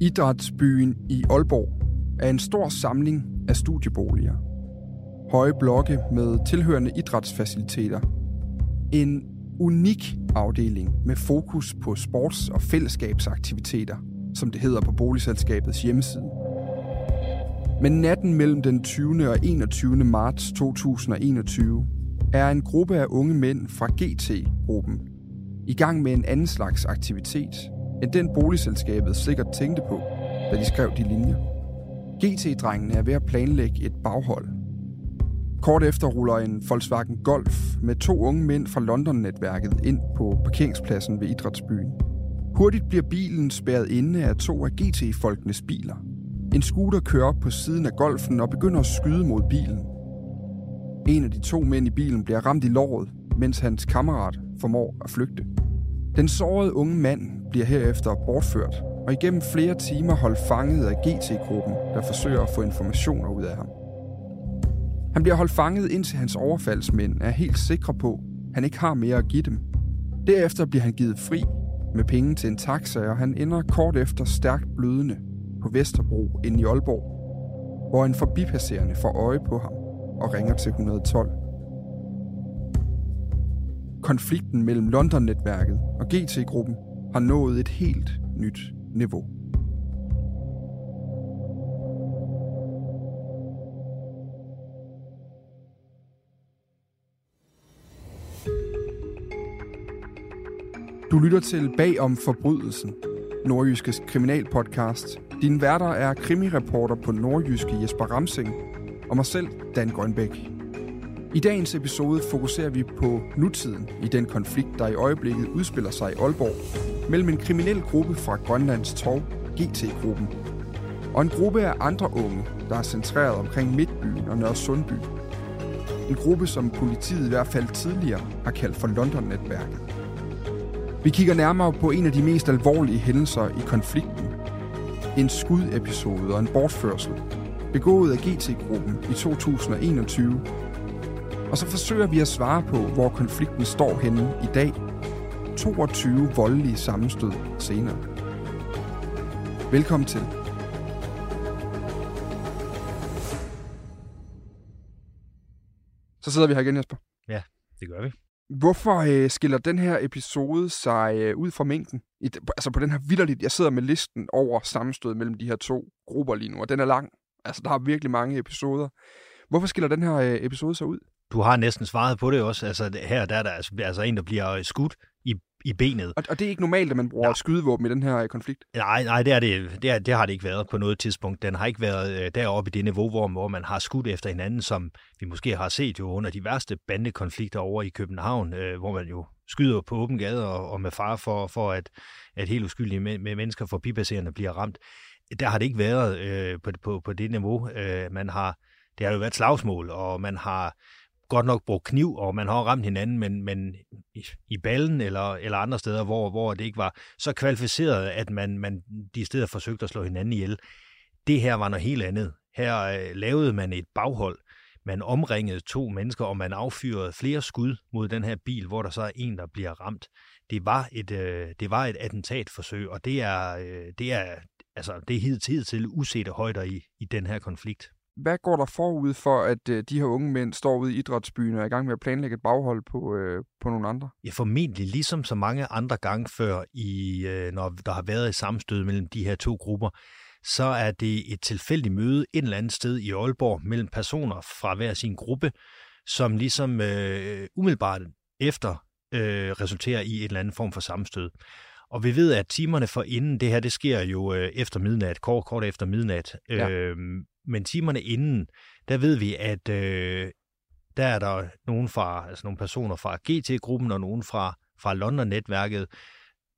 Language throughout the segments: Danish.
Idrætsbyen i Aalborg er en stor samling af studieboliger. Høje blokke med tilhørende idrætsfaciliteter. En unik afdeling med fokus på sports- og fællesskabsaktiviteter, som det hedder på boligselskabets hjemmeside. Men natten mellem den 20. og 21. marts 2021 er en gruppe af unge mænd fra GT-gruppen i gang med en anden slags aktivitet, end den boligselskabet sikkert tænkte på, da de skrev de linjer. GT-drengene er ved at planlægge et baghold. Kort efter ruller en Volkswagen Golf med to unge mænd fra London-netværket ind på parkeringspladsen ved Idrætsbyen. Hurtigt bliver bilen spærret inde af to af GT-folkenes biler. En scooter kører op på siden af Golfen og begynder at skyde mod bilen. En af de to mænd i bilen bliver ramt i låret, mens hans kammerat formår at flygte. Den sårede unge mand bliver herefter bortført og igennem flere timer holdt fanget af GT-gruppen, der forsøger at få informationer ud af ham. Han bliver holdt fanget indtil hans overfaldsmænd er helt sikre på, at han ikke har mere at give dem. Derefter bliver han givet fri med penge til en taxa, og han ender kort efter stærkt blødende på Vesterbro inde i Aalborg, hvor en forbipasserende får øje på ham og ringer til 112. Konflikten mellem London-netværket og GT-gruppen har nået et helt nyt niveau. Du lytter til Bag om forbrydelsen, Nordjyskes kriminalpodcast. Din værter er krimireporter på Nordjyske Jesper Ramsing og mig selv, Dan Grønbæk. I dagens episode fokuserer vi på nutiden i den konflikt, der i øjeblikket udspiller sig i Aalborg mellem en kriminel gruppe fra Grønlands Torv, GT-gruppen, og en gruppe af andre unge, der er centreret omkring Midtbyen og Nørre Sundby. En gruppe, som politiet i hvert fald tidligere har kaldt for London-netværket. Vi kigger nærmere på en af de mest alvorlige hændelser i konflikten. En skudepisode og en bortførsel, begået af GT-gruppen i 2021. Og så forsøger vi at svare på, hvor konflikten står henne i dag. 22 voldelige sammenstød senere. Velkommen til. Så sidder vi her igen, Jesper. Ja, det gør vi. Hvorfor øh, skiller den her episode sig øh, ud fra mængden? I, altså på den her vidderligt, jeg sidder med listen over sammenstød mellem de her to grupper lige nu, og den er lang. Altså der har virkelig mange episoder. Hvorfor skiller den her øh, episode sig ud? Du har næsten svaret på det også. Altså her der er der altså, altså en, der bliver skudt i, i benet. Og, og det er ikke normalt, at man bruger Nej. skydevåben i den her øh, konflikt? Nej, nej det, er det, det, er, det har det ikke været på noget tidspunkt. Den har ikke været øh, deroppe i det niveau, hvor, hvor man har skudt efter hinanden, som vi måske har set jo under de værste bandekonflikter over i København, øh, hvor man jo skyder på åben gade og, og med far for, for at, at helt uskyldige med, med mennesker forbipasserende bliver ramt. Der har det ikke været øh, på, på, på det niveau. Øh, man har, det har jo været slagsmål, og man har godt nok brugt kniv, og man har ramt hinanden, men, men i, i ballen eller, eller andre steder, hvor, hvor det ikke var så kvalificeret, at man, man de steder forsøgte at slå hinanden ihjel. Det her var noget helt andet. Her øh, lavede man et baghold. Man omringede to mennesker, og man affyrede flere skud mod den her bil, hvor der så er en, der bliver ramt. Det var et, øh, det var et attentatforsøg, og det er, øh, det er, altså, det er hidtil til usete højder i, i den her konflikt. Hvad går der forud for, at øh, de her unge mænd står ude i idrætsbyen og er i gang med at planlægge et baghold på, øh, på nogle andre? Ja, formentlig ligesom så mange andre gange før, i, øh, når der har været et sammenstød mellem de her to grupper, så er det et tilfældigt møde et eller andet sted i Aalborg mellem personer fra hver sin gruppe, som ligesom øh, umiddelbart efter øh, resulterer i et eller andet form for sammenstød. Og vi ved, at timerne for inden, det her, det sker jo øh, efter midnat, kort, kort efter midnat. Ja. Øh, men timerne inden, der ved vi, at øh, der er der nogen fra, altså nogle personer fra GT-gruppen og nogen fra, fra London-netværket,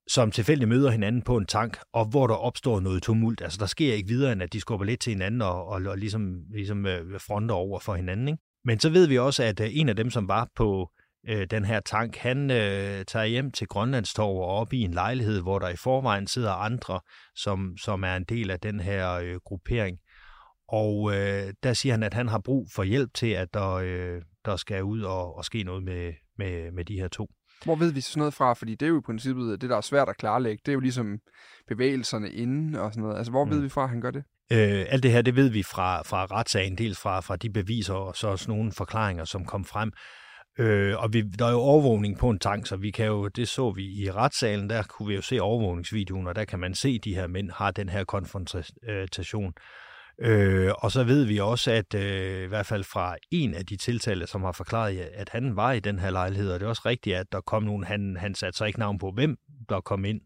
som tilfældigt møder hinanden på en tank, og hvor der opstår noget tumult. Altså, der sker ikke videre, end at de skubber lidt til hinanden og, og, og ligesom, ligesom øh, fronter over for hinanden. Ikke? Men så ved vi også, at øh, en af dem, som var på øh, den her tank, han øh, tager hjem til Grønlandstorv og op i en lejlighed, hvor der i forvejen sidder andre, som, som er en del af den her øh, gruppering. Og øh, der siger han, at han har brug for hjælp til, at der, øh, der skal ud og, og ske noget med, med, med de her to. Hvor ved vi sådan noget fra? Fordi det er jo i princippet, det der er svært at klarlægge, det er jo ligesom bevægelserne inden og sådan noget. Altså, hvor mm. ved vi fra, at han gør det? Øh, alt det her, det ved vi fra, fra retssagen, dels fra, fra de beviser og så også nogle forklaringer, som kom frem. Øh, og vi, der er jo overvågning på en tank, så vi kan jo, det så vi i retssalen, der kunne vi jo se overvågningsvideoen, og der kan man se, at de her mænd har den her konfrontation. Øh, Øh, og så ved vi også, at øh, i hvert fald fra en af de tiltalte, som har forklaret, at han var i den her lejlighed, og det er også rigtigt, at der kom nogen, han, han satte sig ikke navn på, hvem der kom ind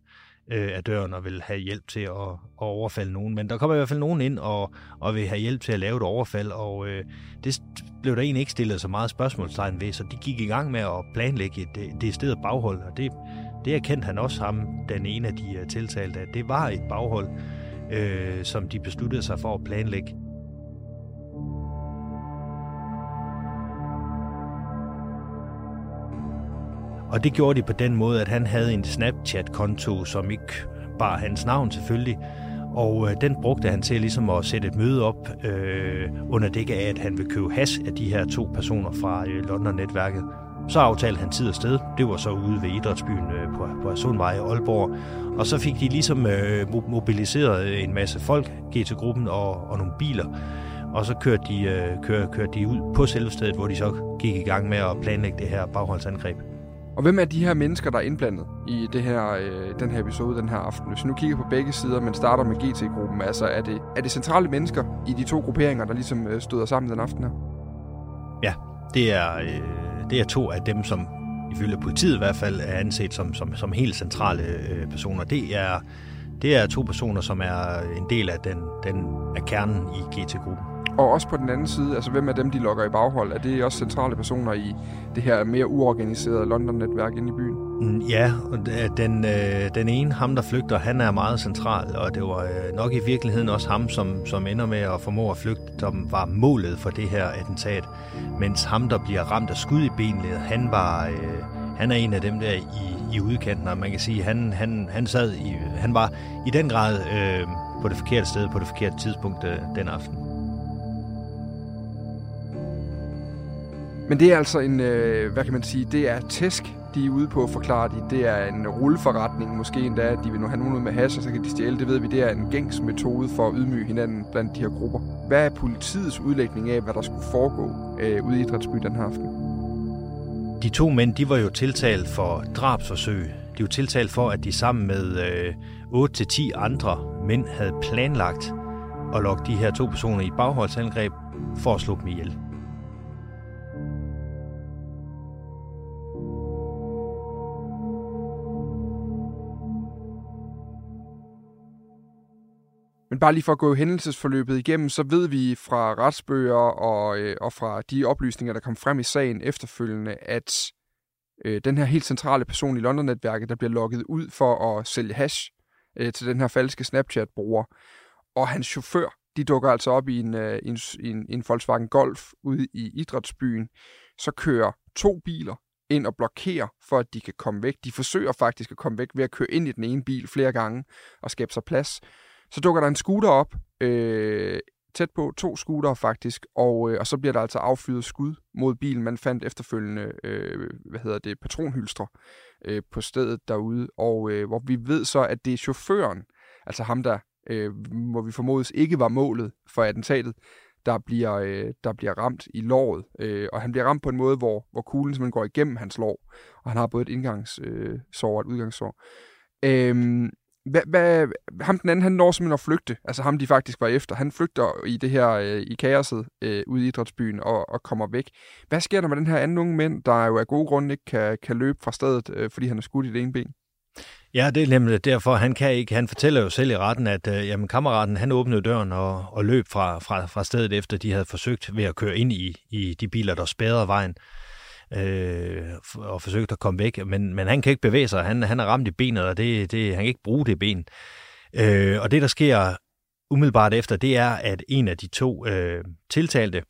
øh, af døren og vil have hjælp til at, at overfalde nogen. Men der kommer i hvert fald nogen ind og, og vil have hjælp til at lave et overfald, og øh, det blev der egentlig ikke stillet så meget spørgsmålstegn ved, så de gik i gang med at planlægge et, øh, det sted baghold, og det, det erkendte han også ham, den ene af de øh, tiltalte, at det var et baghold, øh, som de besluttede sig for at planlægge. Og det gjorde de på den måde, at han havde en Snapchat-konto, som ikke bare hans navn selvfølgelig, og øh, den brugte han til ligesom at sætte et møde op øh, under dække af, at han ville købe has af de her to personer fra øh, London-netværket. Så aftalte han tid og sted. Det var så ude ved idrætsbyen øh, på, på Sundvej i Aalborg. Og så fik de ligesom øh, mobiliseret en masse folk, GT-gruppen og, og nogle biler. Og så kørte de, øh, kørte, kørte de ud på selve stedet, hvor de så gik i gang med at planlægge det her bagholdsangreb. Og hvem er de her mennesker, der er indblandet i det her, øh, den her episode den her aften? Hvis vi nu kigger på begge sider, men starter med GT-gruppen, altså er det, er det centrale mennesker i de to grupperinger, der ligesom øh, støder sammen den aften her? Ja, det er, øh, det er to af dem, som ifølge politiet i hvert fald er anset som, som, som helt centrale øh, personer. Det er, det er to personer, som er en del af den, den af kernen i GT-gruppen. Og også på den anden side, altså hvem er dem, de lokker i baghold? Er det også centrale personer i det her mere uorganiserede London-netværk inde i byen? Mm, ja, og øh, den, øh, den ene, ham der flygter, han er meget central, og det var øh, nok i virkeligheden også ham, som, som ender med at formå at flygte, som var målet for det her attentat. Mens ham, der bliver ramt af skud i benet, han var... Øh, han er en af dem der i, i udkanten, og man kan sige, han, han, han sad i, han var i den grad øh, på det forkerte sted på det forkerte tidspunkt øh, den aften. Men det er altså en, øh, hvad kan man sige, det er tæsk, de er ude på, forklare de. Det er en rulleforretning, måske endda, at de vil nu have nogen med hash, og så kan de stjæle. Det ved vi, det er en gængs metode for at ydmyge hinanden blandt de her grupper. Hvad er politiets udlægning af, hvad der skulle foregå øh, ude i Idrætsby den her aften? De to mænd, de var jo tiltalt for drabsforsøg. De var tiltalt for, at de sammen med øh, 8-10 andre mænd havde planlagt at lokke de her to personer i bagholdsangreb for at slå dem ihjel. Men bare lige for at gå hændelsesforløbet igennem, så ved vi fra retsbøger og, øh, og fra de oplysninger, der kom frem i sagen efterfølgende, at øh, den her helt centrale person i London-netværket, der bliver lukket ud for at sælge hash øh, til den her falske Snapchat-bruger, og hans chauffør, de dukker altså op i en, øh, en, en, en Volkswagen Golf ude i idrætsbyen, så kører to biler ind og blokerer for, at de kan komme væk. De forsøger faktisk at komme væk ved at køre ind i den ene bil flere gange og skabe sig plads. Så dukker der en scooter op, øh, tæt på to scootere faktisk, og, øh, og så bliver der altså affyret skud mod bilen. Man fandt efterfølgende, øh, hvad hedder det, patronhylstre øh, på stedet derude, og øh, hvor vi ved så, at det er chaufføren, altså ham der, øh, hvor vi formodes ikke var målet for attentatet, der bliver, øh, der bliver ramt i låret. Øh, og han bliver ramt på en måde, hvor, hvor kuglen simpelthen går igennem hans lår. Og han har både et indgangssår øh, og et udgangssår. Øh, hvad, hvad, ham den anden, han når simpelthen at flygte. Altså ham, de faktisk var efter. Han flygter i det her, øh, i kaoset øh, ude i idrætsbyen og, og kommer væk. Hvad sker der med den her anden unge mænd, der jo af gode grunde ikke kan, kan løbe fra stedet, øh, fordi han er skudt i det ene ben? Ja, det er nemlig derfor, han kan ikke. Han fortæller jo selv i retten, at øh, jamen, kammeraten han åbnede døren og, og løb fra, fra, fra stedet, efter de havde forsøgt ved at køre ind i, i de biler, der spærrede vejen øh, og forsøgt at komme væk. Men, men han kan ikke bevæge sig. Han, han er ramt i benet, og det, det, han kan ikke bruge det ben. Øh, og det, der sker umiddelbart efter, det er, at en af de to øh, tiltalte,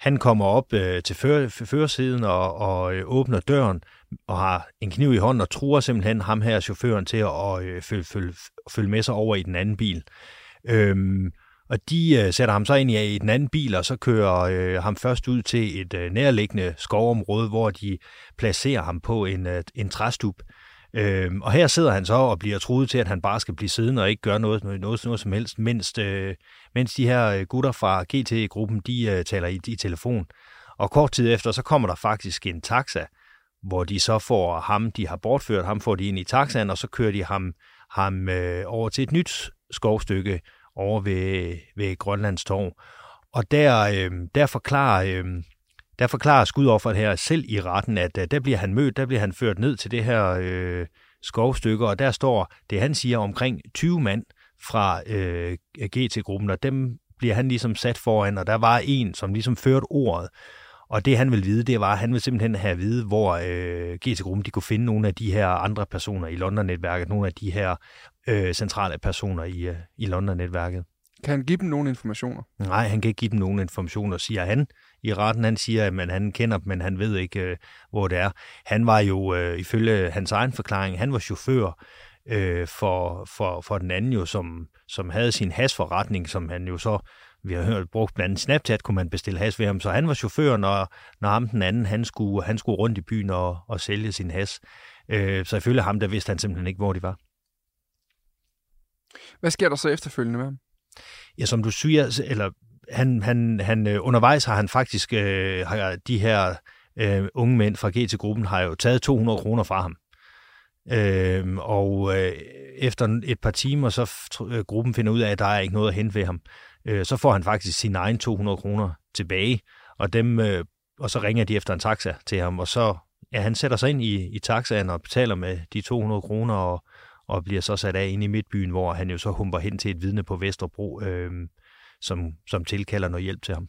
han kommer op øh, til førersiden og, og øh, åbner døren og har en kniv i hånden og truer simpelthen ham her, chaufføren, til at øh, følge, føl, føl med sig over i den anden bil. Øhm, og de øh, sætter ham så ind i, i den anden bil, og så kører øh, ham først ud til et øh, nærliggende skovområde, hvor de placerer ham på en, øh, en træstup. Øhm, og her sidder han så og bliver truet til, at han bare skal blive siddende og ikke gøre noget, noget, noget, noget som helst, mens, øh, mens de her øh, gutter fra GT-gruppen, de øh, taler i, i telefon. Og kort tid efter, så kommer der faktisk en taxa, hvor de så får ham, de har bortført ham, får de ind i taxaen, og så kører de ham, ham øh, over til et nyt skovstykke over ved, ved Grønlands Torv. Og der, øh, der forklarer... Øh, der forklarer skudofferet her selv i retten, at uh, der bliver han mødt, der bliver han ført ned til det her øh, skovstykke, og der står det, han siger, omkring 20 mand fra øh, GT-gruppen, og dem bliver han ligesom sat foran, og der var en, som ligesom førte ordet. Og det han ville vide, det var, at han ville simpelthen have at vide, hvor øh, GT-gruppen de kunne finde nogle af de her andre personer i London-netværket, nogle af de her øh, centrale personer i, øh, i London-netværket. Kan han give dem nogle informationer? Nej, han kan ikke give dem nogen informationer, siger han. I retten han siger, at man, han kender dem, men han ved ikke, øh, hvor det er. Han var jo, øh, ifølge hans egen forklaring, han var chauffør øh, for, for, for den anden jo, som, som havde sin hasforretning, som han jo så, vi har hørt, brugt blandt andet Snapchat, kunne man bestille has ved ham. Så han var chauffør, når, når ham den anden, han skulle, han skulle rundt i byen og, og sælge sin has. Øh, så ifølge ham, der vidste han simpelthen ikke, hvor de var. Hvad sker der så efterfølgende med ham? Ja, som du siger, eller han, han, han øh, undervejs har han faktisk, øh, har de her øh, unge mænd fra GT-gruppen har jo taget 200 kroner fra ham. Øh, og øh, efter et par timer, så øh, gruppen finder ud af, at der er ikke noget at hente ved ham. Øh, så får han faktisk sine egne 200 kroner tilbage, og dem øh, og så ringer de efter en taxa til ham, og så ja, han sætter sig ind i, i taxaen og betaler med de 200 kroner, og, og bliver så sat af ind i midtbyen, hvor han jo så humper hen til et vidne på Vesterbro, øh, som, som tilkalder noget hjælp til ham.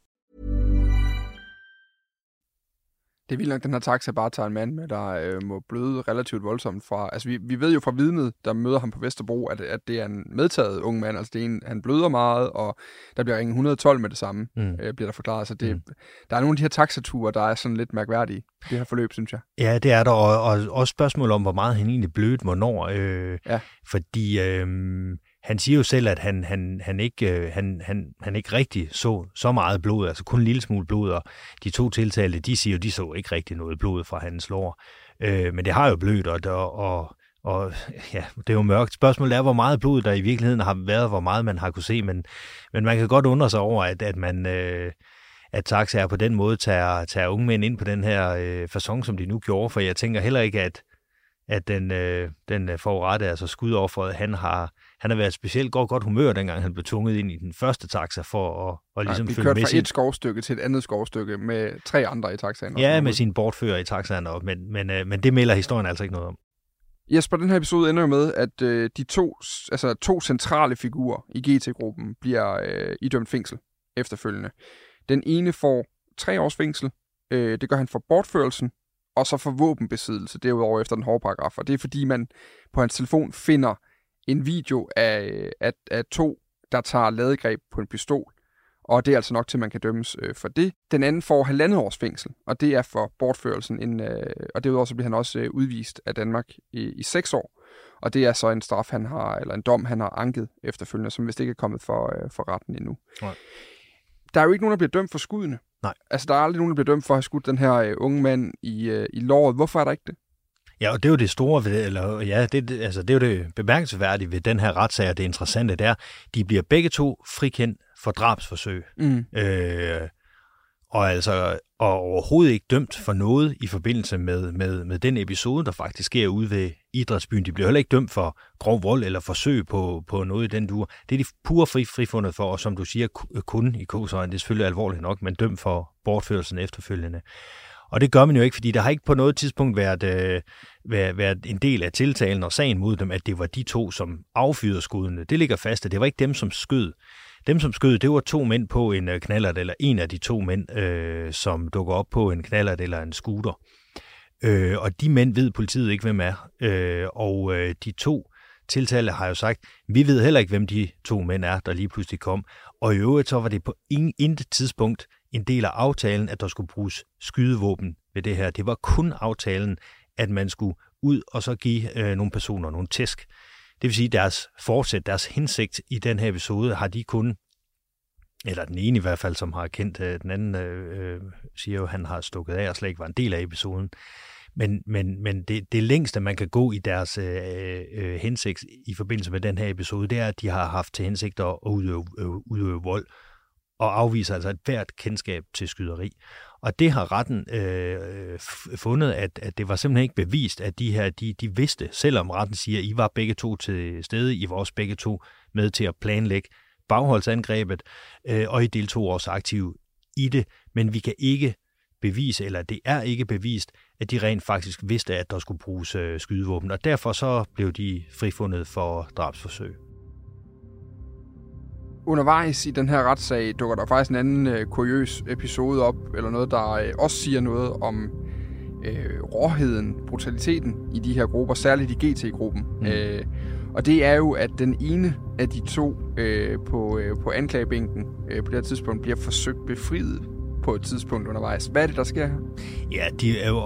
Det er vildt nok, den her taxa bare tager en mand med, der øh, må bløde relativt voldsomt fra... Altså, vi, vi ved jo fra vidnet, der møder ham på Vesterbro, at, at det er en medtaget ung mand. Altså, det er en, han bløder meget, og der bliver ringet 112 med det samme, mm. øh, bliver der forklaret. Så det, mm. der er nogle af de her taxature, der er sådan lidt mærkværdige, det her forløb, synes jeg. Ja, det er der, og, og også spørgsmål om, hvor meget han egentlig blødt, hvornår. Øh, ja. Fordi... Øh, han siger jo selv, at han, han, han, ikke, øh, han, han, han ikke rigtig så så meget blod, altså kun en lille smule blod, og de to tiltalte, de siger jo, de så ikke rigtig noget blod fra hans lår. Øh, men det har jo blødt, og, og, og ja, det er jo mørkt. Spørgsmålet er, hvor meget blod der i virkeligheden har været, hvor meget man har kunne se, men, men man kan godt undre sig over, at, at man... Øh, at taxaer på den måde tager, tager unge mænd ind på den her øh, façon, som de nu gjorde, for jeg tænker heller ikke, at, at den, øh, den forurette, altså skudofferet, han har, han har været specielt godt, godt humør, dengang han blev tvunget ind i den første taxa for at, og ligesom ja, følge med fra et skovstykke til et andet skovstykke med tre andre i taxaen. Ja, med sine bortfører i taxaen, og, men, men, øh, men det melder historien altså ikke noget om. Jesper, den her episode ender jo med, at øh, de to, altså, to centrale figurer i GT-gruppen bliver øh, idømt fængsel efterfølgende. Den ene får tre års fængsel. Øh, det gør han for bortførelsen, og så for våbenbesiddelse derudover efter den hårde paragraf. Og det er fordi, man på hans telefon finder en video af, af, af to, der tager ladegreb på en pistol. Og det er altså nok til, at man kan dømmes øh, for det. Den anden får halvandet års fængsel, og det er for bortførelsen. En, øh, og derudover så bliver han også øh, udvist af Danmark i, i seks år. Og det er så en straf, han har, eller en dom, han har anket efterfølgende, som vist ikke er kommet for, øh, for retten endnu. Nej. Der er jo ikke nogen, der bliver dømt for skuddene. Nej. Altså, der er aldrig nogen, der bliver dømt for at have skudt den her øh, unge mand i, øh, i låret. Hvorfor er der ikke det? Ja, og det er jo det store ved, eller ja, det, altså, det er jo det bemærkelsesværdige ved den her retssag, og det interessante der, de bliver begge to frikendt for drabsforsøg. Mm. Øh, og altså og overhovedet ikke dømt for noget i forbindelse med, med, med den episode, der faktisk sker ude ved idrætsbyen. De bliver heller ikke dømt for grov vold eller forsøg på, på noget i den duer. Det er de pure fri, frifundet for, og som du siger, kun i kosøjen. Det er selvfølgelig alvorligt nok, men dømt for bortførelsen efterfølgende. Og det gør man jo ikke, fordi der har ikke på noget tidspunkt været, øh, været, været en del af tiltalen og sagen mod dem, at det var de to, som affyrede skuddene. Det ligger fast, at det var ikke dem, som skød. Dem, som skød, det var to mænd på en øh, knallert, eller en af de to mænd, øh, som dukker op på en knallert eller en scooter. Øh, og de mænd ved politiet ikke, hvem er. Øh, og øh, de to tiltalte har jo sagt, vi ved heller ikke, hvem de to mænd er, der lige pludselig kom. Og i øvrigt så var det på ingen, intet tidspunkt en del af aftalen, at der skulle bruges skydevåben ved det her. Det var kun aftalen, at man skulle ud og så give øh, nogle personer nogle tæsk. Det vil sige, deres forsæt, deres hensigt i den her episode, har de kun, eller den ene i hvert fald, som har kendt, øh, den anden øh, øh siger jo, at han har stukket af og slet ikke var en del af episoden. Men, men, men det, det længste, man kan gå i deres øh, øh, hensigt i forbindelse med den her episode, det er, at de har haft til hensigt at udøve, øh, udøve vold og afviser altså et hvert kendskab til skyderi. Og det har retten øh, fundet, at, at det var simpelthen ikke bevist, at de her, de, de vidste, selvom retten siger, at I var begge to til stede, I var også begge to med til at planlægge bagholdsangrebet, øh, og I deltog også aktivt i det, men vi kan ikke bevise, eller det er ikke bevist, at de rent faktisk vidste, at der skulle bruges øh, skydevåben, og derfor så blev de frifundet for drabsforsøg undervejs i den her retssag dukker der faktisk en anden øh, kuriøs episode op, eller noget, der øh, også siger noget om øh, råheden, brutaliteten i de her grupper, særligt i GT-gruppen. Mm. Øh, og det er jo, at den ene af de to øh, på, øh, på anklagebænken øh, på det her tidspunkt bliver forsøgt befriet på et tidspunkt undervejs. Hvad er det, der sker her? Ja, de er jo,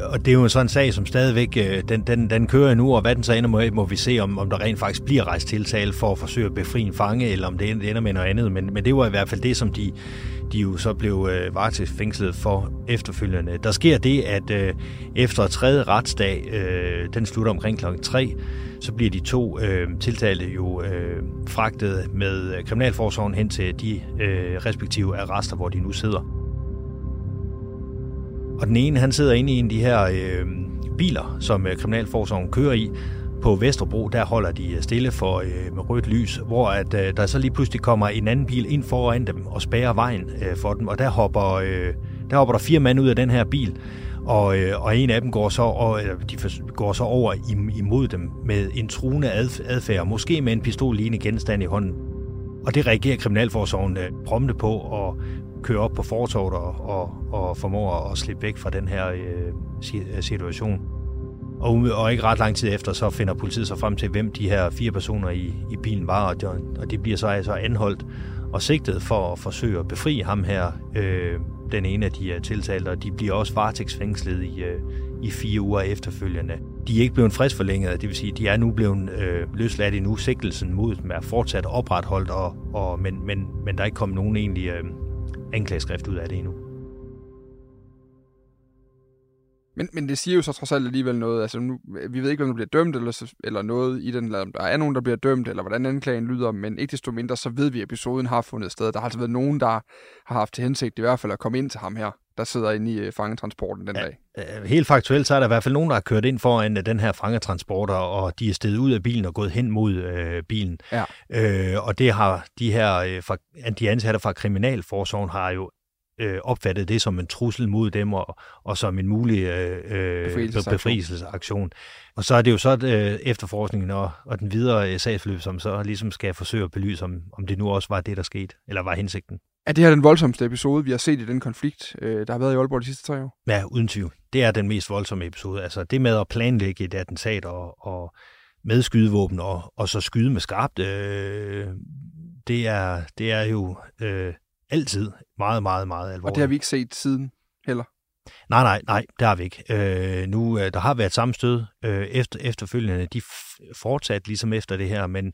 og, det er jo sådan en sag, som stadigvæk, øh, den, den, den kører nu, og hvad den så ender med, må vi se, om, om der rent faktisk bliver rejst tiltale for at forsøge at befri en fange, eller om det ender med noget andet. Men, men det var i hvert fald det, som de, de jo så blev øh, varetægtsfængslet for efterfølgende. Der sker det, at øh, efter tredje retsdag, øh, den slutter omkring klokken 3, så bliver de to øh, tiltalte jo øh, fragtet med øh, Kriminalforsorgen hen til de øh, respektive arrester, hvor de nu sidder. Og den ene, han sidder inde i en af de her øh, biler, som øh, Kriminalforsorgen kører i. På Vesterbro, der holder de øh, stille for øh, med rødt lys, hvor at, øh, der så lige pludselig kommer en anden bil ind foran dem og spærrer vejen øh, for dem. Og der hopper, øh, der hopper der fire mænd ud af den her bil, og, øh, og en af dem går så, og, de går så over imod dem med en truende adfærd, måske med en pistol lignende genstand i hånden. og det reagerer Kriminalforsorgen øh, prompte på og køre op på fortorvet og, og, og formår at slippe væk fra den her øh, øh situation. Og, og ikke ret lang tid efter, så finder politiet sig frem til, hvem de her fire personer i, i bilen var, og de, og de bliver så altså anholdt og sigtet for at forsøge at befri ham her, øh, den ene af de er tiltalte, og de bliver også varetægtsfængslet i, øh, i fire uger efterfølgende. De er ikke blevet fristforlænget, det vil sige, de er nu blevet øh, løsladt endnu. Sigtelsen mod dem er fortsat opretholdt, og, og, men, men, men der er ikke kommet nogen egentlig øh, anklageskrift ud af det endnu. Men, men det siger jo så trods alt alligevel noget. Altså, nu, vi ved ikke, om der bliver dømt, eller, eller noget i den, eller om der er nogen, der bliver dømt, eller hvordan anklagen lyder, men ikke desto mindre, så ved vi, at episoden har fundet sted. Der har altså været nogen, der har haft til hensigt i hvert fald at komme ind til ham her, der sidder inde i øh, fangetransporten den ja, dag. Øh, helt faktuelt, så er der i hvert fald nogen, der har kørt ind foran øh, den her fangetransporter, og de er steget ud af bilen og gået hen mod øh, bilen. Ja. Øh, og det har de her, fra, de ansatte fra Kriminalforsorgen har jo øh, opfattet det som en trussel mod dem og, og som en mulig øh, øh befrielsesaktion. befrielsesaktion. Og så er det jo så øh, efterforskningen og, og den videre øh, sagsforløb, som så ligesom skal forsøge at belyse, om, om det nu også var det, der skete, eller var hensigten. Er det her den voldsomste episode, vi har set i den konflikt, øh, der har været i Aalborg de sidste tre år? Ja, uden tvivl. Det er den mest voldsomme episode. Altså det med at planlægge et attentat og, og med skydevåben og, og så skyde med skarpt, øh, det, er, det er jo øh, altid meget, meget, meget alvorligt. Og det har vi ikke set siden heller? Nej, nej, nej, det har vi ikke. Øh, nu, øh, der har været sammenstød øh, efter, efterfølgende. De fortsat ligesom efter det her, men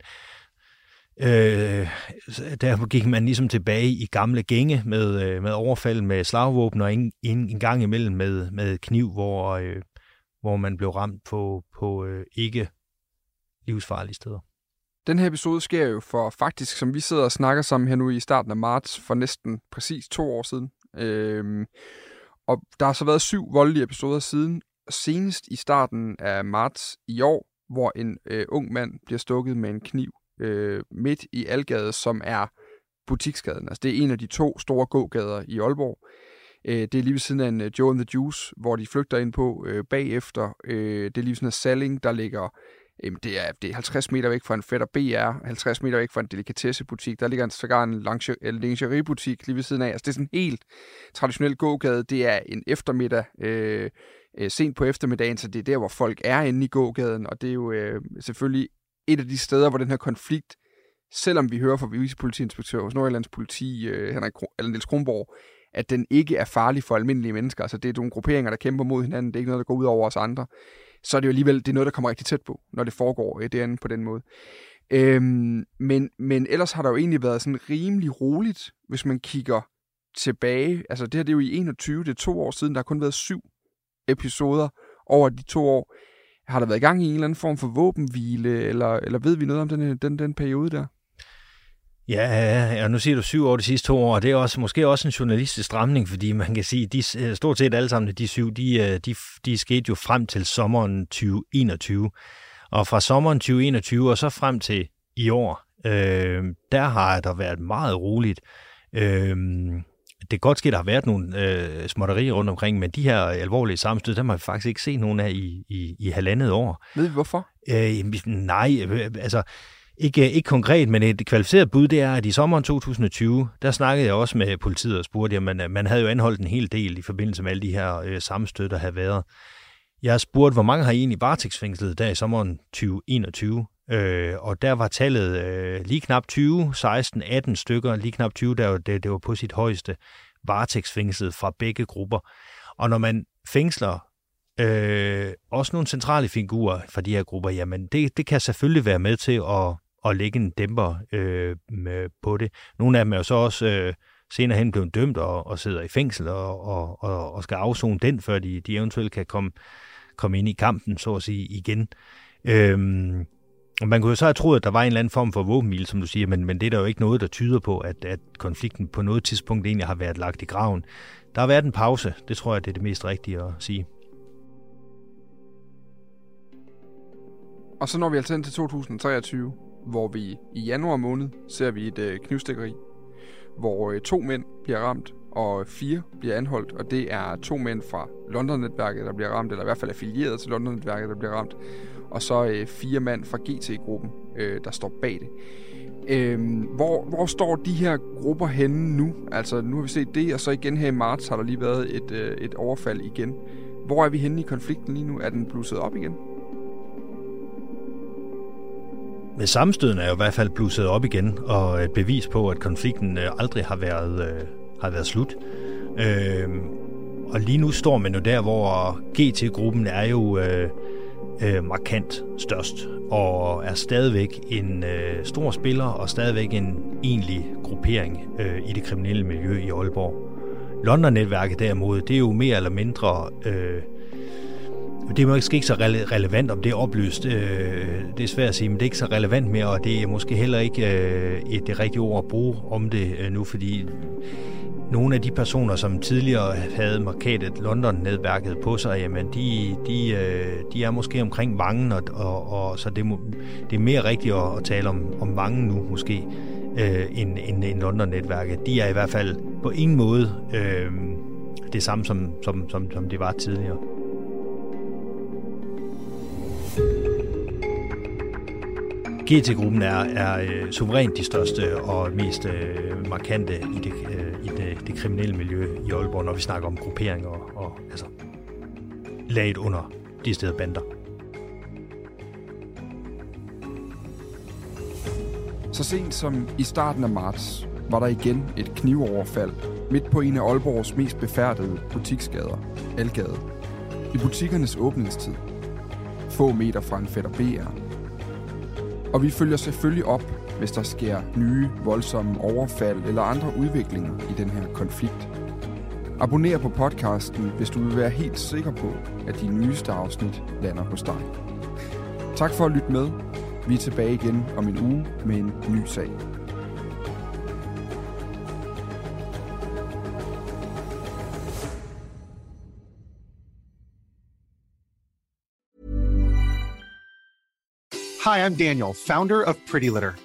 øh, der gik man ligesom tilbage i gamle gænge med, øh, med overfald med slagvåben og en, en, en gang imellem med, med kniv, hvor, øh, hvor man blev ramt på, på øh, ikke livsfarlige steder. Den her episode sker jo for faktisk, som vi sidder og snakker sammen her nu i starten af marts, for næsten præcis to år siden. Øh, og der har så været syv voldelige episoder siden, senest i starten af marts i år, hvor en øh, ung mand bliver stukket med en kniv øh, midt i Algade, som er butiksgaden. Altså det er en af de to store gågader i Aalborg. Øh, det er lige ved siden af en øh, Joe and the Juice, hvor de flygter ind på øh, bagefter. Øh, det er lige ved siden af Salling, der ligger Jamen, det er, det er 50 meter væk fra en Fætter BR, 50 meter væk fra en delikatessebutik. Der ligger en, sågar en lingeriebutik lige ved siden af. Altså, det er sådan en helt traditionel gågade. Det er en eftermiddag, øh, øh, sent på eftermiddagen, så det er der, hvor folk er inde i gågaden. Og det er jo øh, selvfølgelig et af de steder, hvor den her konflikt, selvom vi hører fra vicepolitiinspektør hos Nordjyllands politi, øh, Henrik eller Niels Kronborg, at den ikke er farlig for almindelige mennesker. Altså, det er nogle grupperinger, der kæmper mod hinanden. Det er ikke noget, der går ud over os andre så er det jo alligevel det er noget, der kommer rigtig tæt på, når det foregår øh, derinde på den måde. Øhm, men, men ellers har der jo egentlig været sådan rimelig roligt, hvis man kigger tilbage. Altså det her det er jo i 21, det er to år siden, der har kun været syv episoder over de to år. Har der været i gang i en eller anden form for våbenhvile, eller, eller ved vi noget om den, den, den periode der? Ja, og nu siger du syv år de sidste to år, og det er også, måske også en journalistisk stramning, fordi man kan sige, de øh, stort set alle sammen, de syv, de, øh, de, de skete jo frem til sommeren 2021. Og fra sommeren 2021 og så frem til i år, øh, der har der været meget roligt. Øh, det er godt ske, der har været nogle øh, småtterier rundt omkring, men de her alvorlige sammenstød, dem har vi faktisk ikke set nogen af i, i, i halvandet år. Ved vi hvorfor? Øh, nej, øh, altså ikke, ikke konkret, men et kvalificeret bud, det er, at i sommeren 2020, der snakkede jeg også med politiet og spurgte, jamen man havde jo anholdt en hel del i forbindelse med alle de her øh, sammenstød, der havde været. Jeg har spurgt, hvor mange har I egentlig varetægtsfængslet der i sommeren 2021? Øh, og der var tallet øh, lige knap 20, 16, 18 stykker, lige knap 20, der det, det var på sit højeste varetægtsfængslet fra begge grupper. Og når man fængsler øh, også nogle centrale figurer fra de her grupper, jamen det, det kan selvfølgelig være med til at, at lægge en dæmper øh, med, på det. Nogle af dem er jo så også øh, senere hen blevet dømt og, og sidder i fængsel og, og, og, og skal afzone den, før de, de eventuelt kan komme, komme ind i kampen, så at sige, igen. Øhm, og man kunne jo så have troet, at der var en eller anden form for våbenhvile, som du siger, men, men det er der jo ikke noget, der tyder på, at, at konflikten på noget tidspunkt egentlig har været lagt i graven. Der har været en pause, det tror jeg, det er det mest rigtige at sige. Og så når vi altså ind til 2023, hvor vi i januar måned ser vi et øh, knivstikkeri, hvor øh, to mænd bliver ramt, og fire bliver anholdt, og det er to mænd fra London-netværket, der bliver ramt, eller i hvert fald affilieret til London-netværket, der bliver ramt, og så øh, fire mænd fra GT-gruppen, øh, der står bag det. Øhm, hvor, hvor står de her grupper henne nu? Altså, nu har vi set det, og så igen her i marts har der lige været et, øh, et overfald igen. Hvor er vi henne i konflikten lige nu? Er den blusset op igen? Med sammenstøden er jo i hvert fald blusset op igen, og et bevis på, at konflikten øh, aldrig har været, øh, har været slut. Øh, og lige nu står man jo der, hvor GT-gruppen er jo øh, øh, markant størst, og er stadigvæk en øh, stor spiller, og stadigvæk en egentlig gruppering øh, i det kriminelle miljø i Aalborg. London-netværket derimod, det er jo mere eller mindre... Øh, det er måske ikke så rele- relevant, om det er opløst. Øh, det er svært at sige, men det er ikke så relevant mere, og det er måske heller ikke øh, et det rigtige ord at bruge om det øh, nu, fordi nogle af de personer, som tidligere havde markedet London-netværket på sig, jamen de, de, øh, de er måske omkring Vangen, og, og, og så det, det er mere rigtigt at, at tale om, om Vangen nu måske, øh, end, end, end London-netværket. De er i hvert fald på ingen måde øh, det samme, som, som, som, som det var tidligere. GT-gruppen er, er øh, suverænt de største og mest øh, markante i, det, øh, i det, det kriminelle miljø i Aalborg, når vi snakker om grupperinger og, og altså, laget under de steder bander. Så sent som i starten af marts var der igen et knivoverfald midt på en af Aalborgs mest befærdede butiksgader, Algade. I butikkernes åbningstid. Få meter fra en fætter BR. Og vi følger selvfølgelig op, hvis der sker nye, voldsomme overfald eller andre udviklinger i den her konflikt. Abonner på podcasten, hvis du vil være helt sikker på, at de nyeste afsnit lander hos dig. Tak for at lytte med. Vi er tilbage igen om en uge med en ny sag. Hi, I'm Daniel, founder of Pretty Litter.